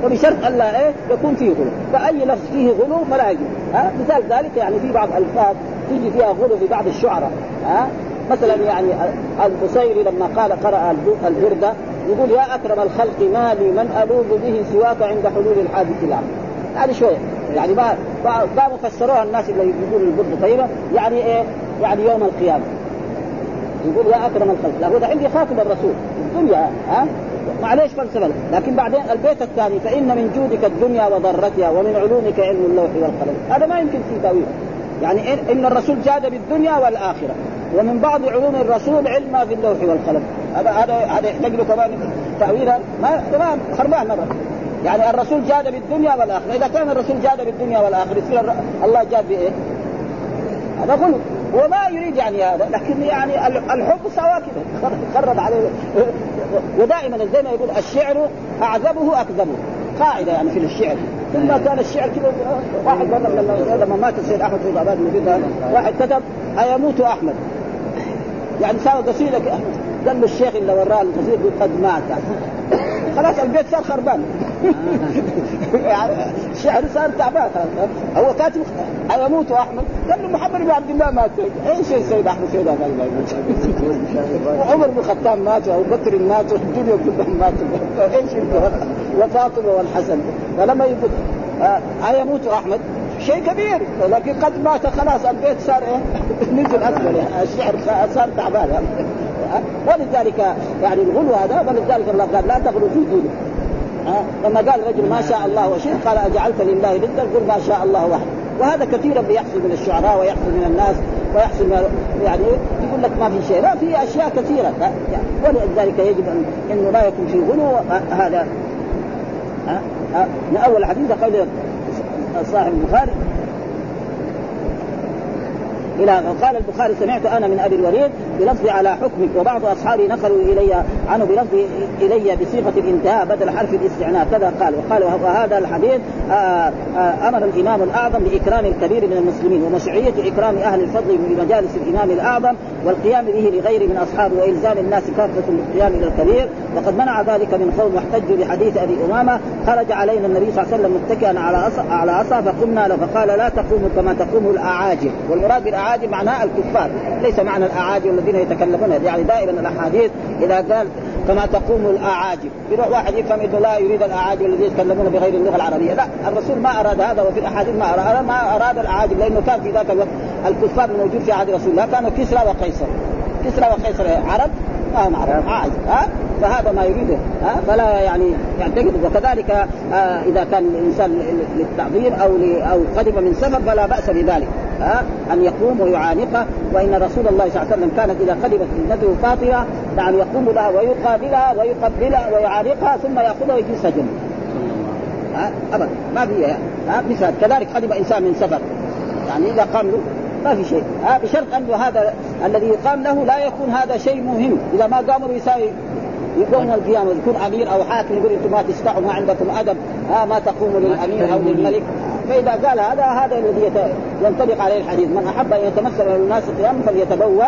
وبشرط الا إيه يكون فيه غلو. فأي لفظ فيه غلو فلا يجوز. ها مثال ذلك يعني في بعض الفاظ تيجي فيها غلو في بعض الشعراء. ها مثلا يعني البصيري لما قال قرأ البردة يقول يا أكرم الخلق ما لي من ألوذ به سواك عند حلول الحادث العام هذه شوية. يعني ما ما فسروها الناس اللي يقولوا البردة طيبة. يعني إيه؟ يعني يوم القيامة. يقول يا أكرم الخلق. لا هو عندي خاتم الرسول. الدنيا ها؟ معليش فلسفه لكن بعدين البيت الثاني فإن من جودك الدنيا وضرتها ومن علومك علم اللوح والقلم. هذا ما يمكن في تأويل. يعني ان الرسول جاد بالدنيا والآخرة. ومن بعض علوم الرسول علم ما في اللوح والقلم. هذا هذا هذا يحتاج له كمان تاويلها ما تمام. خربان مره يعني الرسول جاد بالدنيا والآخرة. إذا كان الرسول جاد بالدنيا والآخرة يصير الله جاد بإيه؟ هذا غلط هو ما يريد يعني هذا. لكن يعني الحب سوا كذا خرب عليه. ودائما زي ما يقول الشعر اعذبه أكذبه. قاعدة يعني في الشعر. ثم كان الشعر كذا واحد مره لما مات السيد أحمد بن عباد المفيد واحد كتب أيموت أحمد. يعني ساوى قصيدة قال له الشيخ اللي وراه القصيدة قد مات. خلاص البيت صار خربان. الشعر صار تعبان. هو كاتب يموت احمد قال له محمد بن عبد الله مات. إيش السيد أحمد سيد يموت وعمر بن الخطاب مات وأبو بكر مات والدنيا كلهم ماتوا إيش وفاطمة والحسن. فلما يقول آه يموت احمد شيء كبير. لكن قد مات خلاص البيت صار إيه؟ نزل أسفل. الشعر صار تعبان. ولذلك يعني الغلو هذا ولذلك الله قال لا تغلو في دينه لما قال الرجل ما شاء الله وشئت قال أجعلت لله ضدا قل ما شاء الله وحده. وهذا كثيرا بيحصل من الشعراء ويحصل من الناس ويحصل يعني يقول لك ما في شيء. لا في أشياء كثيرة. يعني ولذلك يجب ان انه لا يكون في غلو هذا من أول حديث قول صاحب البخاري إلى قال البخاري سمعت أنا من أبي الوليد بلفظ على حكمك وبعض أصحابي نقلوا إلي عنه بلفظ إلي بصيغة الإنتهاء بدل حرف الاستعناف كذا قال وقال وهذا الحديث آه، آه، أمر الإمام الأعظم بإكرام الكبير من المسلمين ومشروعية إكرام أهل الفضل في مجالس الإمام الأعظم والقيام به لغيره من أصحابه وإلزام الناس كافة بالقيام إلى الكبير وقد منع ذلك من قوم واحتجوا بحديث أبي أمامة خرج علينا النبي صلى الله عليه وسلم متكئا على عصا على عصا فقمنا له فقال لا تقوموا كما تقوم الأعاجم والمراد بالأعاجم معناه الكفار. ليس معنى الأعاجم الذين يتكلمون. يعني دائما الأحاديث اذا قال كما تقوم الأعاجم. يروح واحد يفهم إنه لا يريد الأعاجم الذين يتكلمون بغير اللغة العربية. لا الرسول ما أراد هذا وفي الأحاديث ما أراد. ما أراد الأعاجم لأنه كان في ذاك الوقت الكفار الموجود في عهد رسول الله. كانوا كسرى وقيصر. كسرى وقيصر عرب؟ ما هم عرب. عاجم ها؟ فهذا ما يريده. ها؟ فلا يعني يعتقد وكذلك آه إذا كان الإنسان للتعظيم أو أو قدم من سفر فلا بأس بذلك. ها أن يقوم ويعانقه وإن رسول الله صلى الله عليه وسلم كانت إذا قدمت ابنته فاطمه نعم يقوم لها ويقابلها ويقبلها ويعانقها ثم يأخذها ويجلسها جنبه ابدا. ما في ها مثال. كذلك قدم إنسان من سفر. يعني إذا قام له ما في شيء. ها بشرط انه هذا الذي يقام له لا يكون هذا شيء مهم. إذا ما قاموا يساوي يقوم القيامه يكون أمير أو حاكم يقول أنتم ما تستحوا ما عندكم أدب. ها ما تقوموا للأمير أو للملك. فإذا قال هذا هذا الذي ينطبق عليه الحديث. من أحب أن يتمثل للناس القيام فليتبوأ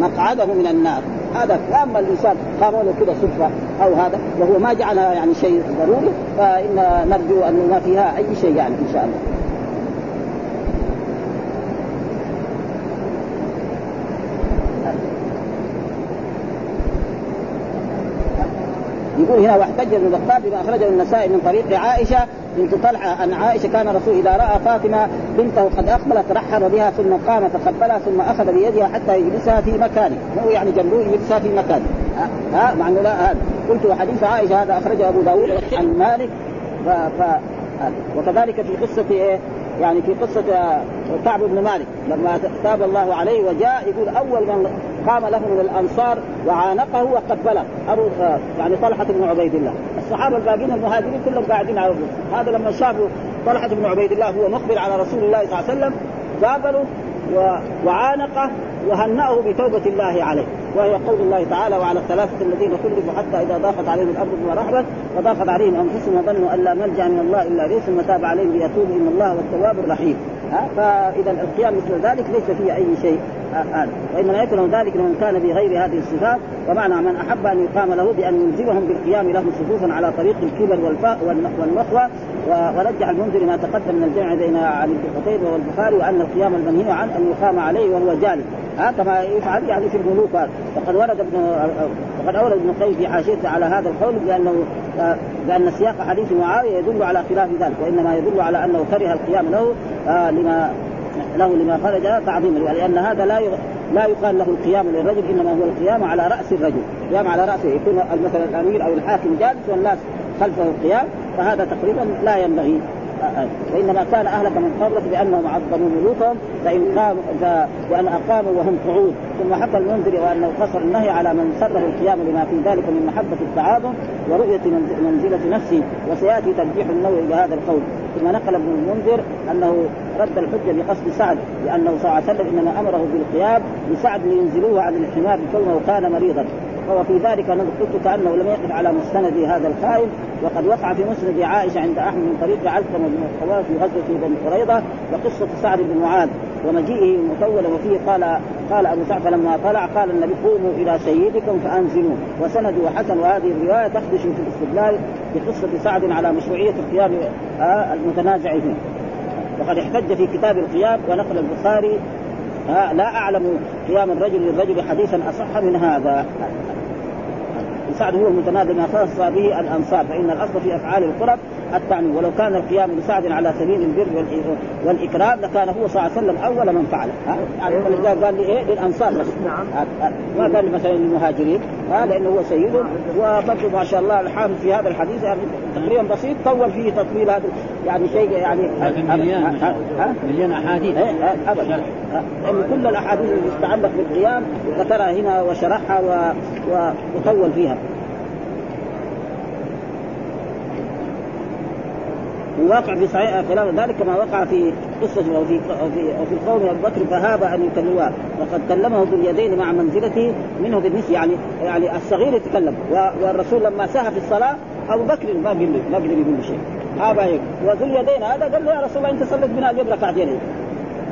مقعده من النار. هذا أما الإنسان قاموا له كذا صدفة أو هذا وهو ما جعلها يعني شيء ضروري فإن نرجو أن ما فيها أي شيء يعني إن شاء الله. يقول هنا واحتج ابن بطال بما اخرجه النسائي من طريق عائشة بنت طلحة أن عائشة كان الرسول إذا رأى فاطمة بنته قد أقبلت رحب بها ثم قام فقبلها ثم أخذ بيدها حتى يجلسها في مكانه. هو يعني جنبه يجلسها في مكانه. ها؟ مع إنه لا هذا. قلت وحديث عائشة هذا أخرجه أبو داود عن مالك. ف... ف... وكذلك في قصة إيه؟ يعني في قصة كعب بن مالك. لما تاب الله عليه وجاء يقول أول من قام له من الأنصار وعانقه وقبله أبو يعني طلحة بن عبيد الله. الصحابة الباقيين المهاجرين كلهم قاعدين على الرسول هذا لما شافوا طلحة بن عبيد الله هو مقبل على رسول الله صلى الله عليه وسلم قابلوا وعانقه وهنأه بتوبة الله عليه. وهي قول الله تعالى وعلى الثلاثة الذين خلفوا حتى إذا ضاقت عليهم الأرض بما رحبت وضاقت عليهم أنفسهم وظنوا أن لا ملجأ من الله إلا إليه ثم تاب عليهم ليتوبوا إن الله هو التواب الرحيم فإذا القيام مثل ذلك ليس فيه أي شيء. هذا وإنما يكون ذلك لمن كان بغير هذه الصفات ومعنى من أحب أن يقام له بأن يلزمهم بالقيام لهم صفوفا على طريق الكبر والفاء والنخوة. ورجح المنذر ما تقدم من الجمع بين علي بن قتيبة والبخاري وأن القيام المنهي عن أن يقام عليه وهو جالس. ها كما يفعل يعني في الملوك وقد ورد ابن وقد أورد ابن القيم في حاشيته على هذا القول بأنه لأن سياق حديث معاوية يدل على خلاف ذلك وإنما يدل على أنه كره القيام له آه لما له لما خرج تعظيما لأن هذا لا لا يقال له القيام للرجل إنما هو القيام على رأس الرجل، القيام على رأسه يكون مثلا الأمير أو الحاكم جالس والناس خلفه القيام فهذا تقريبا لا ينبغي. وإنما كان أهلك من قبلك بأنهم عظموا ملوكهم فإن قاموا بان أقاموا وهم قعود. ثم حكى المنذر وأنه قصر النهي على من سره القيام لما في ذلك من محبة التعاظم ورؤية منزلة نفسه وسيأتي ترجيح النووي إلى هذا القول. ثم نقل ابن المنذر أنه رد الحجة بقصد سعد لأنه صلى الله عليه وسلم إنما أمره بالقيام لسعد لينزلوه عن الحمار كونه كان مريضا. وفي ذلك قلت كأنه لم يقف على مستند هذا الخائن وقد وقع في مسند عائشة عند أحمد من طريق علقمة بن الخواف في غزوة بني قريظة وقصة سعد بن معاذ. ومجيئه مطولا وفيه قال قال أبو سعد فلما طلع قال النبي قوموا إلى سيدكم فأنزلوه. وسنده حسن وهذه الرواية تخدش في الاستدلال بقصة سعد على مشروعية القيام آه، المتنازع فيه. وقد احتج في كتاب القيام ونقل البخاري آه، لا أعلم قيام الرجل للرجل حديثا أصح من هذا. سعد هو المتنازل ما خص به الأنصار فإن الأصل في أفعال القرب التعني ولو كان القيام لسعد على سبيل البر والإكرام لكان هو صلى الله عليه وسلم أول من فعله يعني فلذلك قال لي إيه؟ للانصار بس. نعم. ما قال مثلا للمهاجرين لأنه هو سيدهم وبرضه ما شاء الله الحافظ في هذا الحديث يعني تقريبا بسيط طول فيه تطويل هذا يعني شيء يعني مليان مليان أحاديث. إيه، ابدا. لأن كل الأحاديث اللي تتعلق بالقيام ذكرها هنا وشرحها وطول فيها. وواقع في صحيح خلاف ذلك كما وقع في قصة وفي في في القوم أبو بكر فهاب أن يكلموه وقد كلمه باليدين مع منزلته منه بالنسبة يعني يعني الصغير يتكلم والرسول لما سهى في الصلاة أبو بكر ما قال ما قدر يقول شيء. هذا هيك. وذو اليدين هذا قال له يا رسول الله أنت صليت بنا اليوم ركعتين.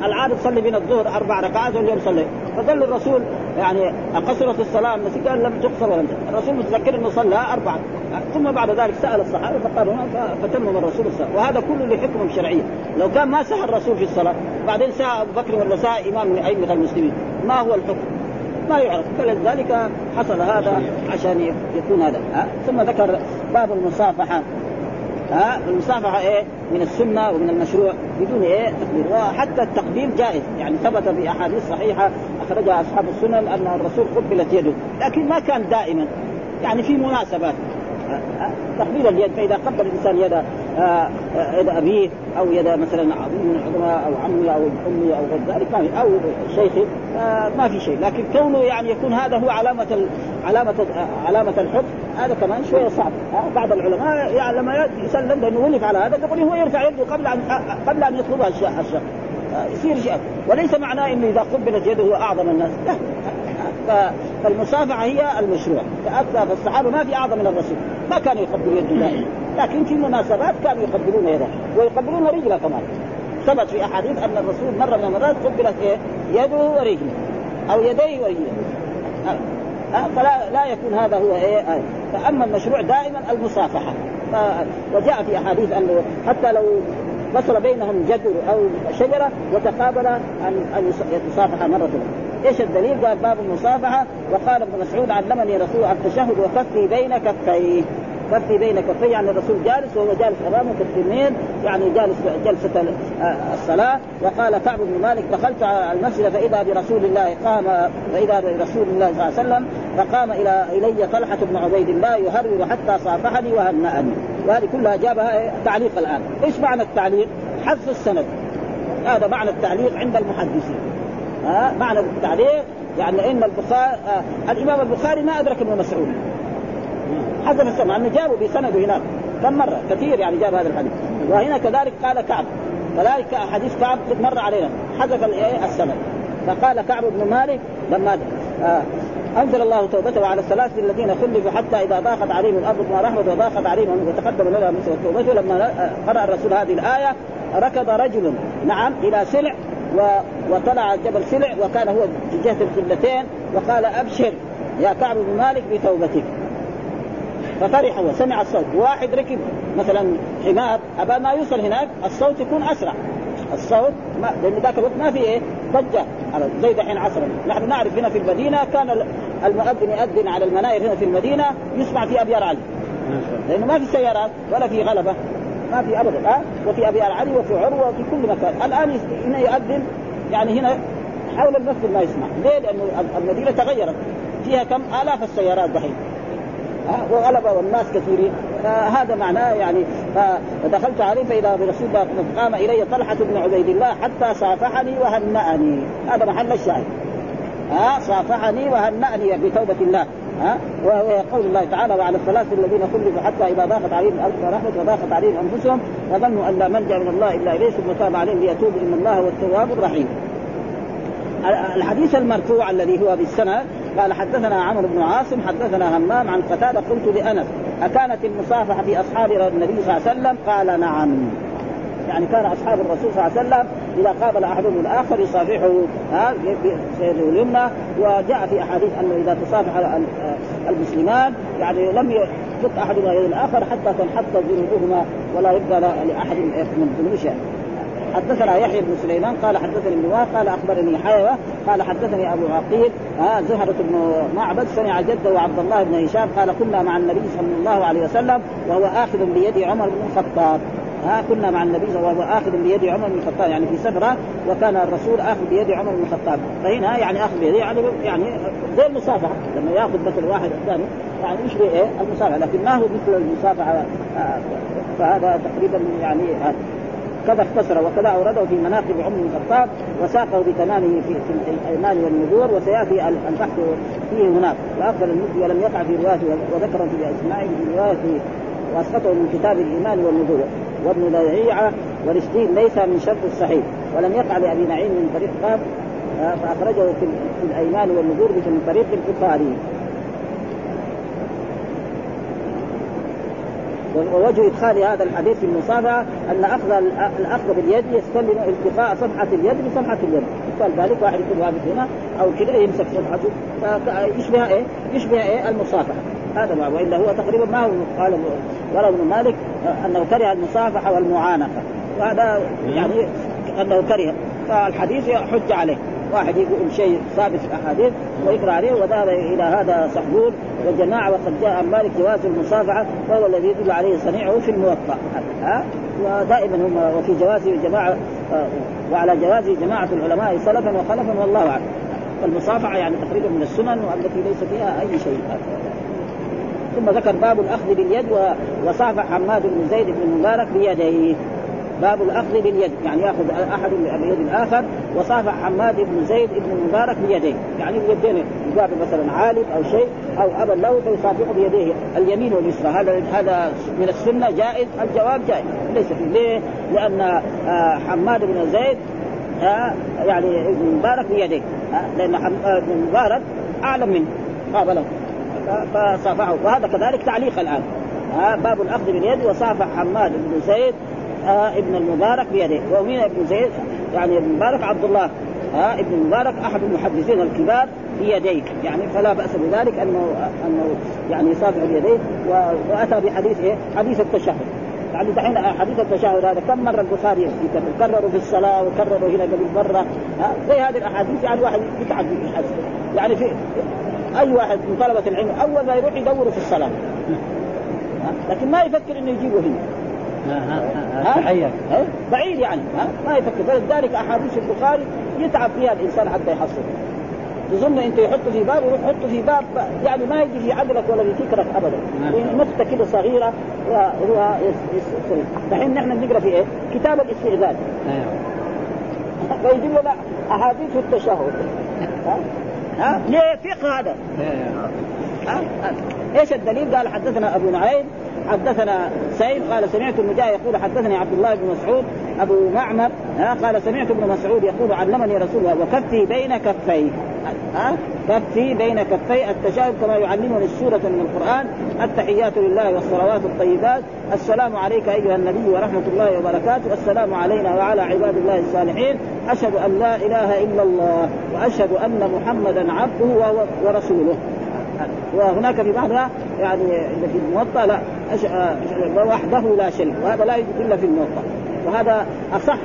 العادة تصلي بين الظهر أربع ركعات واليوم صلي. فقال الرسول يعني أقصرت الصلاة قال لم تقصر ولم الرسول متذكر أنه صلى أربعة. ثم بعد ذلك سأل الصحابة فقالوا فتمم الرسول الصلاة وهذا كله لحكم شرعية لو كان ما سهى الرسول في الصلاة بعدين ساء أبو بكر ولا ساء إمام من أئمة المسلمين. ما هو الحكم؟ ما يعرف. فلذلك حصل هذا عشان يكون هذا. ثم ذكر باب المصافحة. ها؟ المصافحة إيه؟ من السنة ومن المشروع بدون إيه؟ تقبيل وحتى التقبيل جائز. يعني ثبت في احاديث صحيحة أخرجها أصحاب السنن أن الرسول قبلت يده لكن ما كان دائما يعني في مناسبات. تقبيل اليد فإذا قبل الإنسان يد آه، يد أبيه أو يد مثلا عظيم من أو عمي أو أمي أو غير ذلك أو شيخي آه، ما في شيء. لكن كونه يعني يكون هذا هو علامة علامة علامة الحب هذا كمان شوية صعب. بعض العلماء يعني لما يسلم لأنه ولف على هذا قبل هو يرفع يده قبل أن قبل أن يطلبها الشخص يصير شيء. وليس معناه إنه إذا قبلت يده هو أعظم الناس. لا. فالمصافحه هي المشروع. فأكثر الصحابه ما في أعظم من الرسول. ما كانوا يقبلوا يده دائما لكن في مناسبات كانوا يقبلون يده. ويقبلون رجله كمان. ثبت في أحاديث أن الرسول مرة من المرات قبلت إيه؟ يده ورجله. أو يديه ورجله. فلا لا يكون هذا هو إيه؟ فأما المشروع دائما المصافحة. وجاء في أحاديث أنه حتى لو وصل بينهم جدر أو شجرة وتقابل ان أن يتصافحا مرة إيش الدليل؟ قال باب المصافحة. وقال ابن مسعود علمني رسول التشهد وكفي بين كفيه. كفي بين كفيه يعني الرسول جالس وهو جالس أمامه كالتنين يعني جالس جلسة الصلاة. وقال كعب بن مالك دخلت على المسجد فإذا برسول الله قام فإذا برسول الله صلى الله عليه وسلم فقام إلى إلي طلحة بن عبيد الله يهرول حتى صافحني وهنأني. وهذه كلها جابها تعليق الآن. إيش معنى التعليق؟ حذف السند. هذا معنى التعليق عند المحدثين. ها؟ معنى التعليق يعني إن البخاري آه الإمام البخاري ما أدرك ابن مسعود. حسب السمع إنه جابوا بسنده هناك. كم مرة؟ كثير يعني جاب هذا الحديث. وهنا كذلك قال كعب. كذلك حديث كعب مر علينا. حذف السند. فقال كعب بن مالك لما آه أنزل الله توبته على الثلاثه الذين خلفوا حتى إذا ضاقت عليهم الأرض بما رحمت وضاقت عليهم وتقدم لنا مثل توبته لما قرأ الرسول هذه الآية ركض رجل نعم إلى سلع و... وطلع جبل سلع وكان هو في جهة القبلتين وقال أبشر يا كعب بن مالك بتوبتك. ففرح وسمع الصوت. واحد ركب مثلا حمار ابى ما يوصل هناك الصوت يكون أسرع. الصوت ما لأن ذاك الوقت ما في إيه؟ ضجة. زي دحين عصرا نحن نعرف هنا في المدينة كان المؤذن يؤذن على المناير هنا في المدينة يسمع في أبيار علي. لأنه ما في سيارات ولا في غلبة. ما في أبدا. أه؟ وفي أبيار علي وفي عروة وفي كل مكان. الآن هنا يؤذن. يعني هنا حول المسجد ما يسمع. ليه؟ لأنه المدينة تغيرت. فيها كم؟ آلاف السيارات دحين. وغلبه والناس كثيرين. فهذا معناه يعني فدخلت عليه فإذا برسول الله قام إلي طلحة بن عبيد الله حتى صافحني وهنأني. هذا محل الشاهد. ها صافحني وهنأني بتوبة الله. ها وهو قول الله تعالى وعلى الثلاث الذين خلفوا حتى إذا ضاقت عليهم الأرض ورحمت وضاقت عليهم أنفسهم وظنوا أن لا ملجا من الله إلا إليه ثم تاب عليهم ليتوبوا إن الله هو التواب الرحيم. الحديث المرفوع الذي هو بالسند قال حدثنا عمرو بن عاصم حدثنا همام عن قتادة قلت لأنس أكانت المصافحة في أصحاب النبي صلى الله عليه وسلم؟ قال نعم. يعني كان أصحاب الرسول صلى الله عليه وسلم إذا قابل أحدهم الآخر يصافحه ها بيده اليمنى وجاء في أحاديث أنه إذا تصافح المسلمان يعني لم يفك احدهما يد الآخر حتى تنحط ذنوبهما ولا يبقى لأحد من ذنوب شيء حدثنا يحيى بن سليمان قال حدثني ابن قال أخبرني حيوة قال حدثني أبو عقيل آه زهرة بن معبد سمع جده وعبد الله بن هشام قال كنا مع النبي صلى الله عليه وسلم وهو آخذ بيد عمر بن الخطاب. ها كنا مع النبي وهو آخذ بيد عمر بن الخطاب يعني في سفرة وكان الرسول آخذ بيد عمر بن الخطاب. فهنا يعني آخذ بيده يعني يعني زي المصافحه لما يأخذ مثل واحد الثاني يعني يشبه إيه المصافحه لكن ما هو مثل المصافحه فهذا تقريبا يعني كذا اختصر وكذا أورده في مناقب عمر بن الخطاب وساقه بتمامه في, في الأيمان والنذور وسيأتي البحث فيه هناك. وأفضل المسلم ولم يقع في روايته وذكر في إسماعيل في روايته واسقطه من كتاب الإيمان والنذور. وابن لهيعه ورشدين ليس من شرط الصحيح. ولم يقع لأبي نعيم من طريق قاب فأخرجه في, في الأيمان والنذور من طريق البخاري. ووجه ادخال هذا الحديث في المصافحة أن أخذ الأخذ باليد يستلم التقاء صفحة اليد بصفحة اليد. مثال ذلك واحد يكون واقف هنا أو كذا يمسك صفحته. فيشبه إيه؟ يشبه إيه؟ المصافحة. هذا ما والا هو تقريبا ما هو قال ولا ابن مالك أنه كره المصافحة والمعانقة. وهذا يعني أنه كره. فالحديث حج عليه. واحد يقول شيء ثابت في الأحاديث ويقرأ عليه وذهب إلى هذا صحبون وجماعه وقد جاء مالك جواز المصافحة وهو الذي يدل عليه صنيعه في الموطأ. ها؟ ودائما هم وفي جواز جماعة وعلى جواز جماعة العلماء سلفا وخلفا والله أعلم. المصافحة يعني تقريبا من السنن والتي ليس فيها أي شيء. ثم ذكر باب الأخذ باليد وصافح حماد بن زيد بن مبارك بيديه. باب الأخذ باليد يعني يأخذ أحد بيد الآخر وصافح حماد بن زيد بن مبارك بيديه. يعني بيدين يقابل مثلا عالم أو شيء أو أبا له فيصافحه بيديه. اليمين واليسرى هذا هذا من السنة جائز الجواب جائز. ليس فيه. ليه؟ لأن حماد بن زيد آه يعني ابن مبارك بيديه. آه لأن ابن مبارك أعلم منه. قابله. فصافحه. وهذا كذلك تعليق الآن. آه باب الأخذ باليد وصافح حماد بن زيد ابن المبارك بيده. ومين ابن زيد؟ يعني ابن المبارك عبد الله. ها ابن المبارك أحد المحدثين الكبار بيديه. يعني فلا بأس بذلك أنه أنه يعني يصافح بيديه وأتى بحديث إيه؟ حديث التشهد. يعني دحين حديث التشهد هذا كم مرة البخاري يكرره في الصلاة وكرره هنا قبل مرة. زي هذه الأحاديث يعني واحد يتعب يعني في أي واحد من طلبة العلم أول ما يروح يدور في الصلاة. لكن ما يفكر إنه يجيبه هنا. تحية بعيد يعني ها؟ ما يفكر. فلذلك أحاديث البخاري يتعب فيها الإنسان حتى يحصل. تظن أنت يحط في باب يروح يحط في باب يعني ما يجي في عقلك ولا في فكرك ابدا. نقطه كده صغيرة وهو دحين نحن بنقرأ في إيه؟ كتاب الاستئذان فيجيب لنا أحاديث التشهد. ها؟ ها؟ ليه فقه هذا؟ ها؟ إيش الدليل؟ قال حدثنا أبو نعيم حدثنا سيد قال سمعت المجاهد يقول حدثني عبد الله بن مسعود أبو معمر قال سمعت ابن مسعود يقول علمني رسول الله وكفي بين كفيه ها؟ كفي بين كفي. التشهد كما يعلمني السورة من القرآن التحيات لله والصلوات الطيبات السلام عليك أيها النبي ورحمة الله وبركاته السلام علينا وعلى عباد الله الصالحين أشهد أن لا إله إلا الله وأشهد أن محمدا عبده ورسوله. وهناك في بعضها يعني في الموطأ لا وحده لا شريك وهذا لا يوجد إلا في الموطأ. وهذا أصح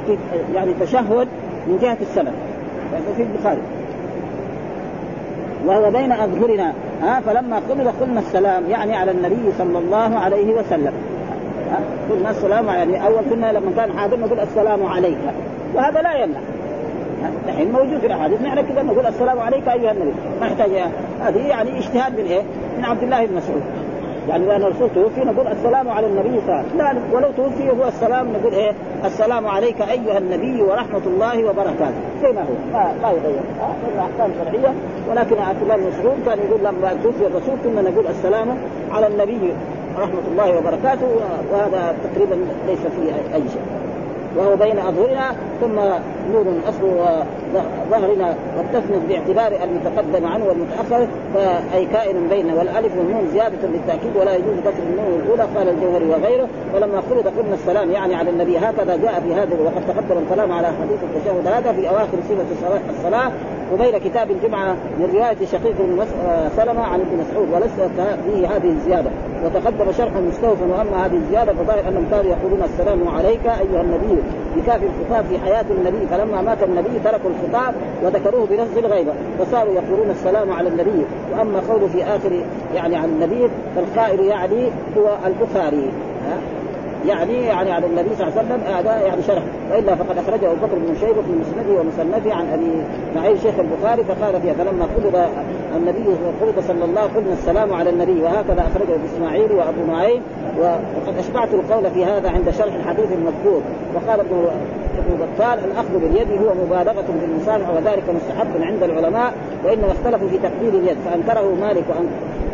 يعني تشهد من جهة السند يعني في البخاري. وهو بين أظهرنا ها فلما قبل قلنا السلام يعني على النبي صلى الله عليه وسلم. قلنا السلام يعني أول كنا لما كان حاضر نقول السلام عليك. وهذا لا يمنع. الحين موجود في الأحاديث. نحن كذا نقول السلام عليك أيها النبي. ما يحتاج هذه يعني اجتهاد من إيه؟ من عبد الله بن مسعود. يعني لأن الرسول توفي نقول السلام على النبي صلى الله عليه وسلم. لا ولو توفي هو السلام نقول إيه؟ السلام عليك أيها النبي ورحمة الله وبركاته. زي ما هو. ما, ما يغير آه أحكام شرعية. ولكن عبد الله بن مسعود كان يقول لما توفي الرسول كنا نقول السلام على النبي رحمه الله وبركاته وهذا تقريبا ليس فيه أي شيء. وهو بين أظهرنا ثم نور أصل ظهرنا والتسند باعتبار المتقدم عنه والمتأخر فأي كائن بين والألف والنون زيادة للتأكيد ولا يجوز كسر النون الأولى قال الجوهري وغيره. ولما خلد قلنا السلام يعني على النبي هكذا جاء في هذا وقد تقدم الكلام على حديث التشهد هذا في أواخر صفه الصلاة. وبين كتاب الجمعه من رواية شقيق بن سلمة عن ابن مسعود وليس فيه هذه الزيادة. وتقدم شرح مستوفى وأما هذه الزيادة فظاهر انهم كانوا يقولون السلام عليك أيها النبي بكاف الخطاب في حياة النبي فلما مات النبي تركوا الخطاب وذكروه بلفظ الغيبة فصاروا يقولون السلام على النبي. وأما قوله في آخر يعني عن النبي فالقائل يعني هو البخاري. يعني يعني على النبي صلى الله عليه وسلم هذا يعني شرح. وإلا فقد أخرجه أبو بكر بن شيبة في مسنده ومصنفه عن أبي نعيم شيخ البخاري فقال فيها فلما قبض النبي قبض صلى الله وسلم السلام على النبي وهكذا أخرجه الاسماعيلي وأبو نعيم وقد أشبعت القول في هذا عند شرح الحديث المذكور. وقال ابن ابن بطال الأخذ باليد هو مبالغة بالمصالح وذلك مستحب عند العلماء وإنما اختلفوا في تقبيل اليد فأنكره مالك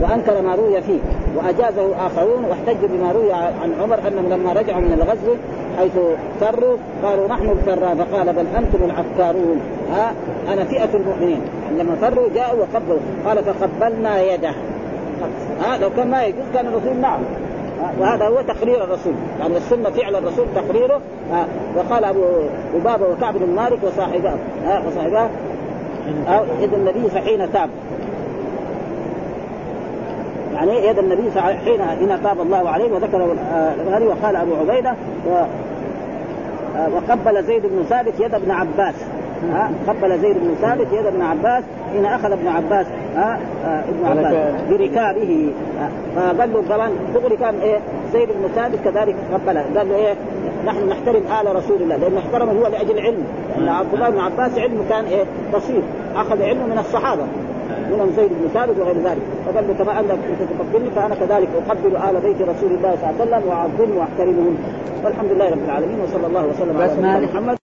وأنكر ما روي فيه وأجازه اخرون واحتجوا بما روي عن عمر أنهم لما رجعوا من الغزو حيث فروا قالوا نحن الفراء فقال بل أنتم العكارون. ها؟ أنا فئة المؤمنين. لما فروا جاءوا وقبلوا. قال فقبلنا يده. ها؟ لو كان ما يجوز كان الرسول نعم. وهذا هو تقرير الرسول. يعني السنة فعل الرسول تقريره. وقال أبو لبابه وكعب بن مالك وصاحباه ها؟ وصاحباه يد النبي فحين تاب. يعني يد النبي حين حين تاب الله عليه وذكر البخاري وقال أبو عبيدة و وقبل زيد بن ثابت يد ابن عباس. ها؟ قبل زيد بن ثابت يد ابن عباس. حين أخذ ابن عباس ها؟ ابن عباس بركابه. فقال له طبعا دغري كان إيه؟ زيد بن ثابت كذلك قبله قال له إيه؟ نحن نحترم آل رسول الله لأنه احترمه هو لأجل علم. لأن عبد الله بن عباس علمه كان إيه؟ بسيط. أخذ علمه من الصحابة. منهم زيد بن ثابت وغير ذلك. فقال له كما انك تقبلني فأنا كذلك أقبل آل بيت رسول الله صلى الله عليه وسلم واعظمهم وأحترمهم. والحمد لله رب العالمين وصلى الله وسلم على محمد.